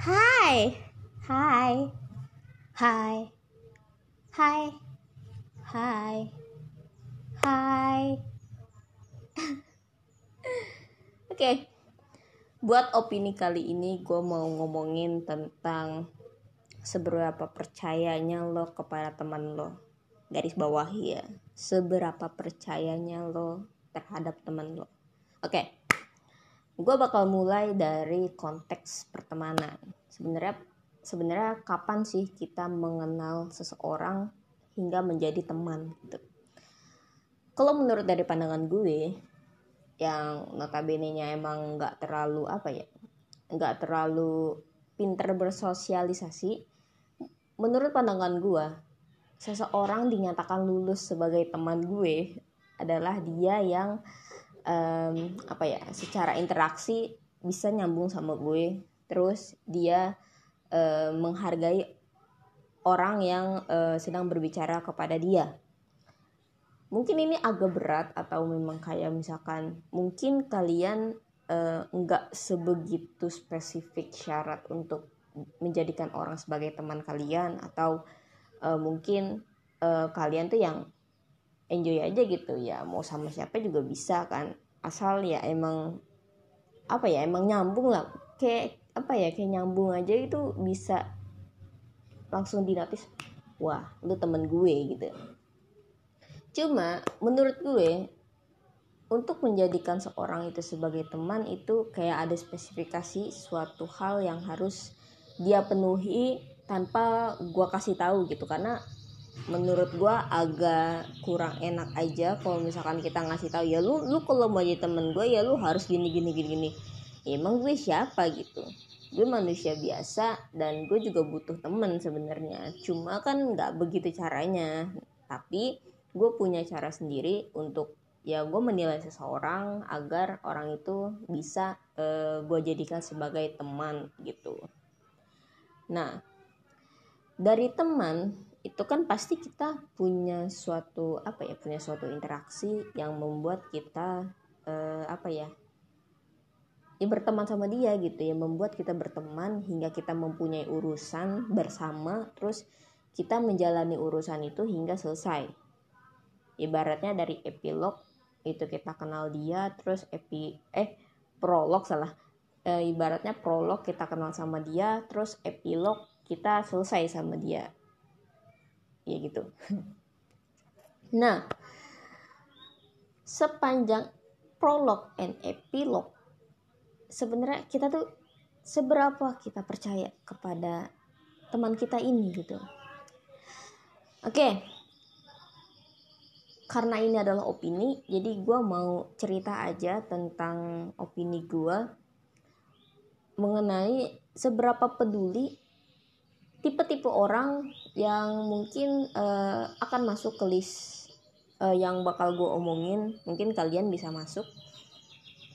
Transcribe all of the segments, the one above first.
Hai, hai, hai, hai, hai, hai. Oke, buat opini kali ini gue mau ngomongin tentang seberapa percayanya lo kepada teman lo. Garis bawah ya, seberapa percayanya lo terhadap teman lo. Oke, gue bakal mulai dari konteks pertemanan. Sebenarnya sebenarnya kapan sih kita mengenal seseorang hingga menjadi teman gitu. Kalau menurut dari pandangan gue, yang notabene-nya emang nggak terlalu apa ya nggak terlalu pinter bersosialisasi menurut pandangan gue seseorang dinyatakan lulus sebagai teman gue adalah dia yang um, apa ya secara interaksi bisa nyambung sama gue. Terus dia uh, menghargai orang yang uh, sedang berbicara kepada dia. Mungkin ini agak berat atau memang kayak misalkan mungkin kalian uh, nggak sebegitu spesifik syarat untuk menjadikan orang sebagai teman kalian atau uh, mungkin uh, kalian tuh yang enjoy aja gitu ya. Mau sama siapa juga bisa kan. Asal ya emang apa ya emang nyambung lah. Kayak apa ya kayak nyambung aja itu bisa langsung dinotis wah lu temen gue gitu. Cuma menurut gue untuk menjadikan seorang itu sebagai teman itu kayak ada spesifikasi suatu hal yang harus dia penuhi tanpa gue kasih tahu gitu. Karena menurut gue agak kurang enak aja kalau misalkan kita ngasih tahu ya lu lu kalau mau jadi temen gue ya lu harus gini gini gini gini. Ya, emang gue siapa gitu? Gue manusia biasa dan gue juga butuh temen sebenarnya. Cuma kan nggak begitu caranya. Tapi gue punya cara sendiri untuk ya gue menilai seseorang agar orang itu bisa uh, gue jadikan sebagai teman gitu. Nah dari teman itu kan pasti kita punya suatu apa ya punya suatu interaksi yang membuat kita uh, apa ya ya berteman sama dia gitu ya membuat kita berteman hingga kita mempunyai urusan bersama terus kita menjalani urusan itu hingga selesai. Ibaratnya dari epilog itu kita kenal dia terus epi eh prolog salah e, ibaratnya prolog kita kenal sama dia terus epilog kita selesai sama dia ya gitu. Nah sepanjang prolog and epilog sebenarnya kita tuh seberapa kita percaya kepada teman kita ini gitu. Oke. Karena ini adalah opini jadi gue mau cerita aja tentang opini gue mengenai seberapa peduli tipe-tipe orang yang mungkin uh, akan masuk ke list uh, yang bakal gue omongin. Mungkin kalian bisa masuk.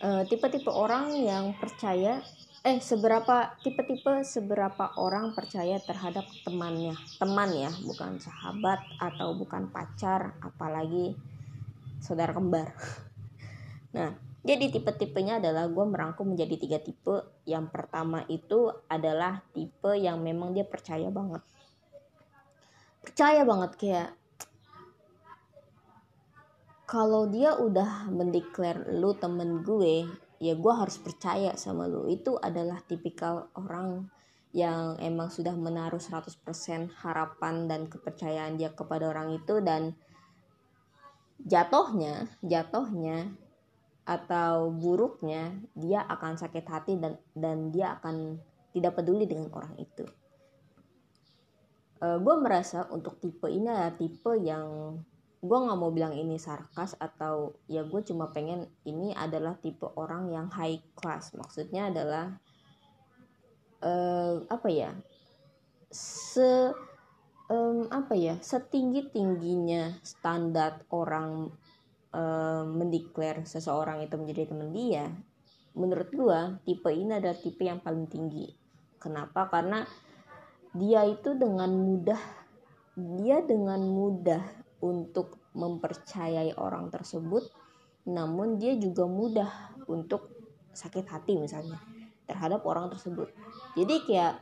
Eh, tipe-tipe uh, orang yang percaya eh seberapa tipe-tipe seberapa orang percaya terhadap temannya. Teman ya bukan sahabat atau bukan pacar apalagi saudara kembar. Nah jadi tipe-tipenya adalah gue merangkum menjadi tiga tipe. Yang pertama itu adalah tipe yang memang dia percaya banget percaya banget kayak kalau dia udah mendeklar lu temen gue ya gue harus percaya sama lo itu adalah tipikal orang yang emang sudah menaruh 100% harapan dan kepercayaan dia kepada orang itu dan jatuhnya jatuhnya atau buruknya dia akan sakit hati dan dan dia akan tidak peduli dengan orang itu uh, eh, gue merasa untuk tipe ini adalah tipe yang gue nggak mau bilang ini sarkas atau ya gue cuma pengen ini adalah tipe orang yang high class. Maksudnya adalah uh, apa ya? Se um, apa ya? Setinggi tingginya standar orang um, mendeklar seseorang itu menjadi teman dia menurut gue tipe ini adalah tipe yang paling tinggi. Kenapa? Karena dia itu dengan mudah dia dengan mudah untuk mempercayai orang tersebut namun dia juga mudah untuk sakit hati misalnya terhadap orang tersebut. Jadi kayak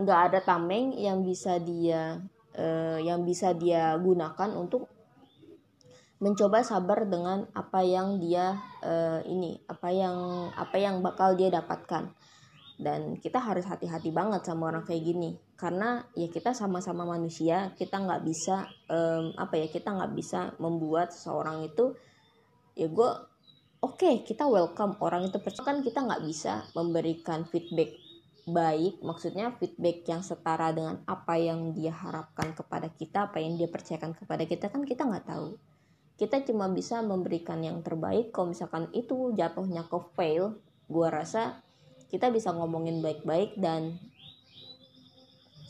nggak ada tameng yang bisa dia uh, yang bisa dia gunakan untuk mencoba sabar dengan apa yang dia uh, ini apa yang apa yang bakal dia dapatkan dan kita harus hati-hati banget sama orang kayak gini. Karena ya kita sama-sama manusia kita nggak bisa um, apa ya kita nggak bisa membuat seseorang itu ya gue oke okay, kita welcome orang itu. Percaya kan kita nggak bisa memberikan feedback baik maksudnya feedback yang setara dengan apa yang dia harapkan kepada kita apa yang dia percayakan kepada kita kan kita nggak tahu. Kita cuma bisa memberikan yang terbaik. Kalau misalkan itu jatuhnya ke fail gua rasa kita bisa ngomongin baik-baik dan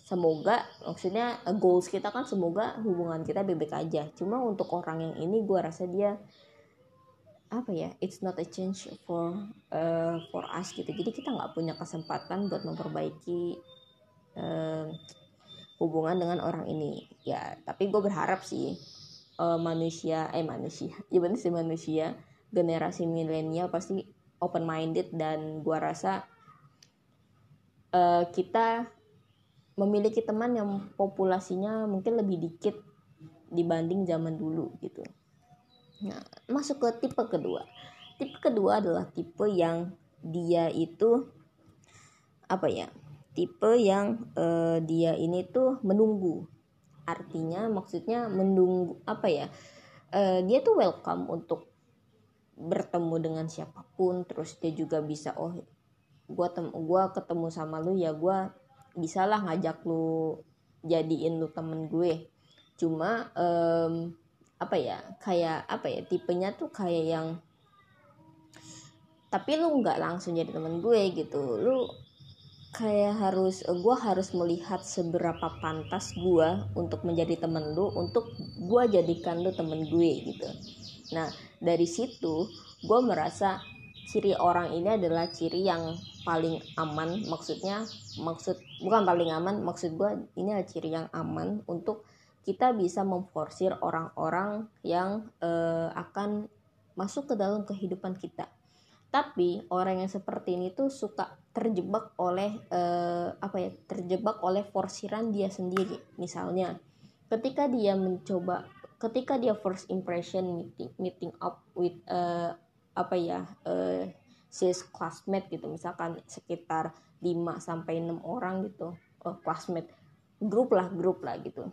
semoga maksudnya goals kita kan semoga hubungan kita baik-baik aja. Cuma untuk orang yang ini gua rasa dia apa ya it's not a change for uh, for us gitu. Jadi kita nggak punya kesempatan buat memperbaiki uh, hubungan dengan orang ini. Ya tapi gue berharap sih uh, manusia eh manusia ya benar sih manusia generasi milenial pasti open minded dan gua rasa uh, kita memiliki teman yang populasinya mungkin lebih dikit dibanding zaman dulu gitu. Nah, masuk ke tipe kedua. Tipe kedua adalah tipe yang dia itu apa ya? Tipe yang uh, dia ini tuh menunggu artinya maksudnya menunggu apa ya uh, dia tuh welcome untuk bertemu dengan siapa pun terus dia juga bisa oh gua tem gua ketemu sama lu ya gua bisalah ngajak lu jadiin lu temen gue. Cuma um, apa ya kayak apa ya tipenya tuh kayak yang tapi lu nggak langsung jadi temen gue gitu. Lu kayak harus gue harus melihat seberapa pantas gue untuk menjadi temen lu untuk gue jadikan lu temen gue gitu nah dari situ gue merasa ciri orang ini adalah ciri yang paling aman. Maksudnya maksud bukan paling aman maksud gue ini adalah ciri yang aman untuk kita bisa memforsir orang-orang yang uh, akan masuk ke dalam kehidupan kita. Tapi orang yang seperti ini tuh suka terjebak oleh uh, apa ya terjebak oleh forsiran dia sendiri. Misalnya ketika dia mencoba ketika dia first impression meeting meeting up with uh, apa ya uh, sis classmate gitu misalkan sekitar 5 sampai enam orang gitu uh, classmate grup lah grup lah gitu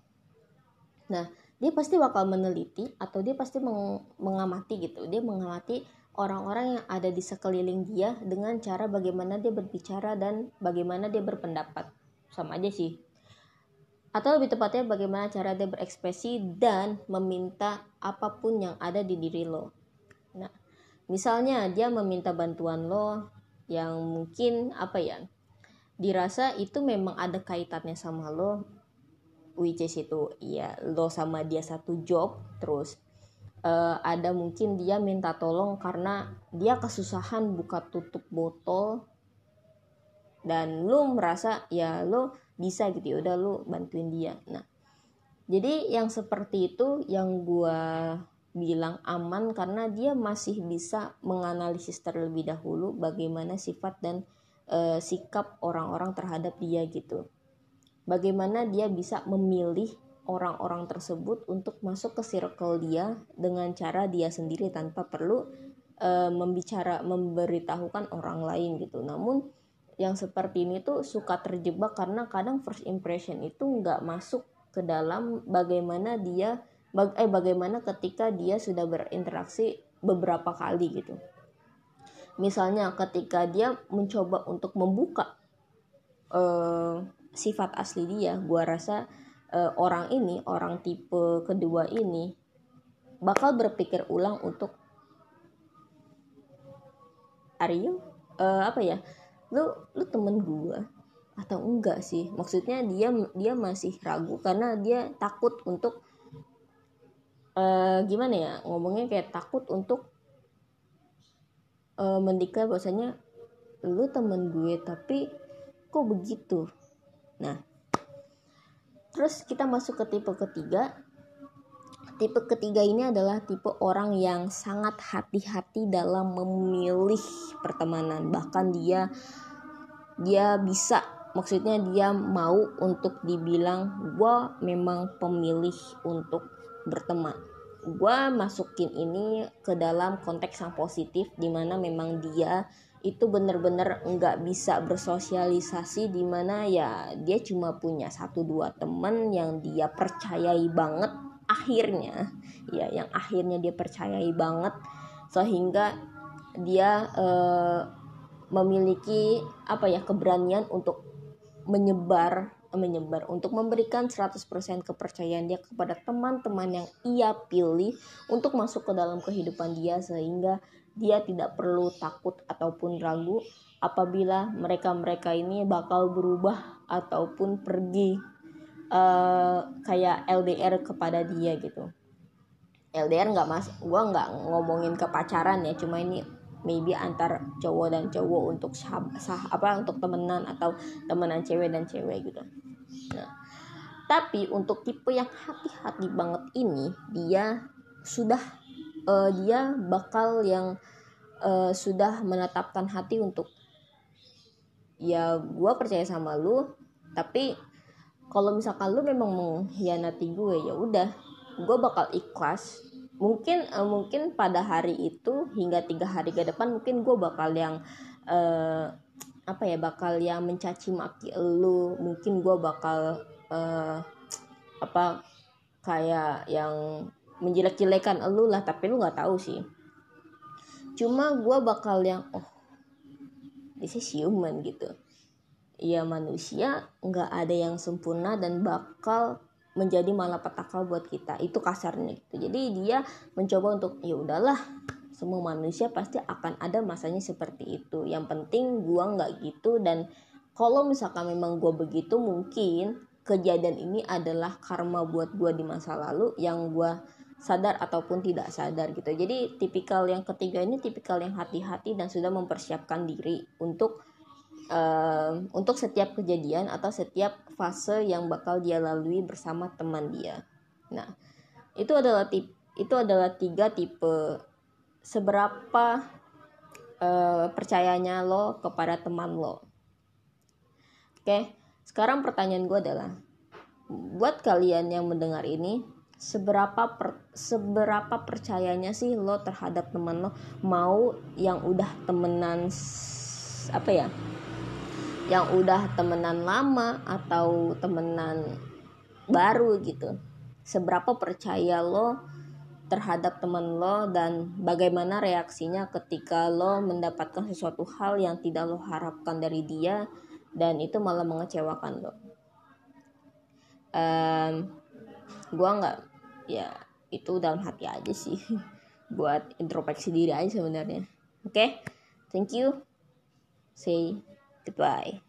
nah dia pasti bakal meneliti atau dia pasti meng mengamati gitu dia mengamati orang-orang yang ada di sekeliling dia dengan cara bagaimana dia berbicara dan bagaimana dia berpendapat. Sama aja sih. Atau lebih tepatnya bagaimana cara dia berekspresi dan meminta apa pun yang ada di diri lo. Nah, misalnya dia meminta bantuan lo yang mungkin apa ya? Dirasa itu memang ada kaitannya sama lo which is itu ya lo sama dia satu job terus uh, ada mungkin dia minta tolong karena dia kesusahan buka tutup botol dan lu merasa ya lu bisa gitu ya udah lu bantuin dia nah jadi yang seperti itu yang gua bilang aman karena dia masih bisa menganalisis terlebih dahulu bagaimana sifat dan e, sikap orang-orang terhadap dia gitu. Bagaimana dia bisa memilih orang-orang tersebut untuk masuk ke circle dia dengan cara dia sendiri tanpa perlu uh, membicara memberitahukan orang lain gitu namun yang seperti ini tuh suka terjebak karena kadang first impression itu nggak masuk ke dalam bagaimana dia bag, eh bagaimana ketika dia sudah berinteraksi beberapa kali gitu. Misalnya ketika dia mencoba untuk membuka uh, sifat asli dia gua rasa uh, orang ini orang tipe kedua ini bakal berpikir ulang untuk Aryo uh, apa ya lu lu temen gua atau enggak sih? Maksudnya dia dia masih ragu karena dia takut untuk uh, gimana ya? Ngomongnya kayak takut untuk uh, mendiklar bahwasanya lu temen gue tapi kok begitu? Nah Terus kita masuk ke tipe ketiga. Tipe ketiga ini adalah tipe orang yang sangat hati-hati dalam memilih pertemanan. Bahkan dia dia bisa maksudnya dia mau untuk dibilang gue memang pemilih untuk berteman gue masukin ini ke dalam konteks yang positif di mana memang dia itu bener-bener nggak bisa bersosialisasi di mana ya dia cuma punya satu dua temen yang dia percayai banget akhirnya. Ya yang akhirnya dia percayai banget sehingga dia eh, memiliki apa ya keberanian untuk menyebar menyebar untuk memberikan 100% kepercayaan dia kepada teman-teman yang ia pilih untuk masuk ke dalam kehidupan dia sehingga dia tidak perlu takut ataupun ragu apabila mereka-mereka ini bakal berubah ataupun pergi uh, kayak LDR kepada dia gitu. LDR nggak mas gue nggak ngomongin ke pacaran ya cuma ini maybe antar cowok dan cowok untuk sah, sah apa untuk temenan atau temenan cewek dan cewek gitu. Nah tapi untuk tipe yang hati-hati banget ini dia sudah uh, dia bakal yang uh, sudah menetapkan hati untuk ya gue percaya sama lu tapi kalau misalkan lu memang mengkhianati gue ya udah. Gue bakal ikhlas. Mungkin uh, mungkin pada hari itu hingga tiga hari ke depan mungkin gue bakal yang uh, apa ya bakal yang mencaci maki lu. Mungkin gue bakal uh, apa kayak yang menjelek-jelekan lu lah tapi lu nggak tahu sih. Cuma gue bakal yang oh this is human gitu ya manusia nggak ada yang sempurna dan bakal menjadi malapetaka buat kita. Itu kasarnya gitu. Jadi dia mencoba untuk ya udahlah semua manusia pasti akan ada masanya seperti itu. Yang penting gua nggak gitu dan kalau misalkan memang gua begitu mungkin kejadian ini adalah karma buat gua di masa lalu yang gua sadar ataupun tidak sadar gitu. Jadi tipikal yang ketiga ini tipikal yang hati-hati dan sudah mempersiapkan diri untuk untuk setiap kejadian atau setiap fase yang bakal dia lalui bersama teman dia. Nah, itu adalah tip itu adalah tiga tipe seberapa uh, percayanya lo kepada teman lo. Oke, sekarang pertanyaan gue adalah buat kalian yang mendengar ini seberapa per, seberapa percayanya sih lo terhadap teman lo mau yang udah temenan apa ya yang udah temenan lama atau temenan baru gitu. Seberapa percaya lo terhadap teman lo dan bagaimana reaksinya ketika lo mendapatkan sesuatu hal yang tidak lo harapkan dari dia dan itu malah mengecewakan lo? Um, gue nggak ya itu dalam hati aja sih buat introspeksi diri aja sebenarnya. Oke okay? thank you. Say Goodbye.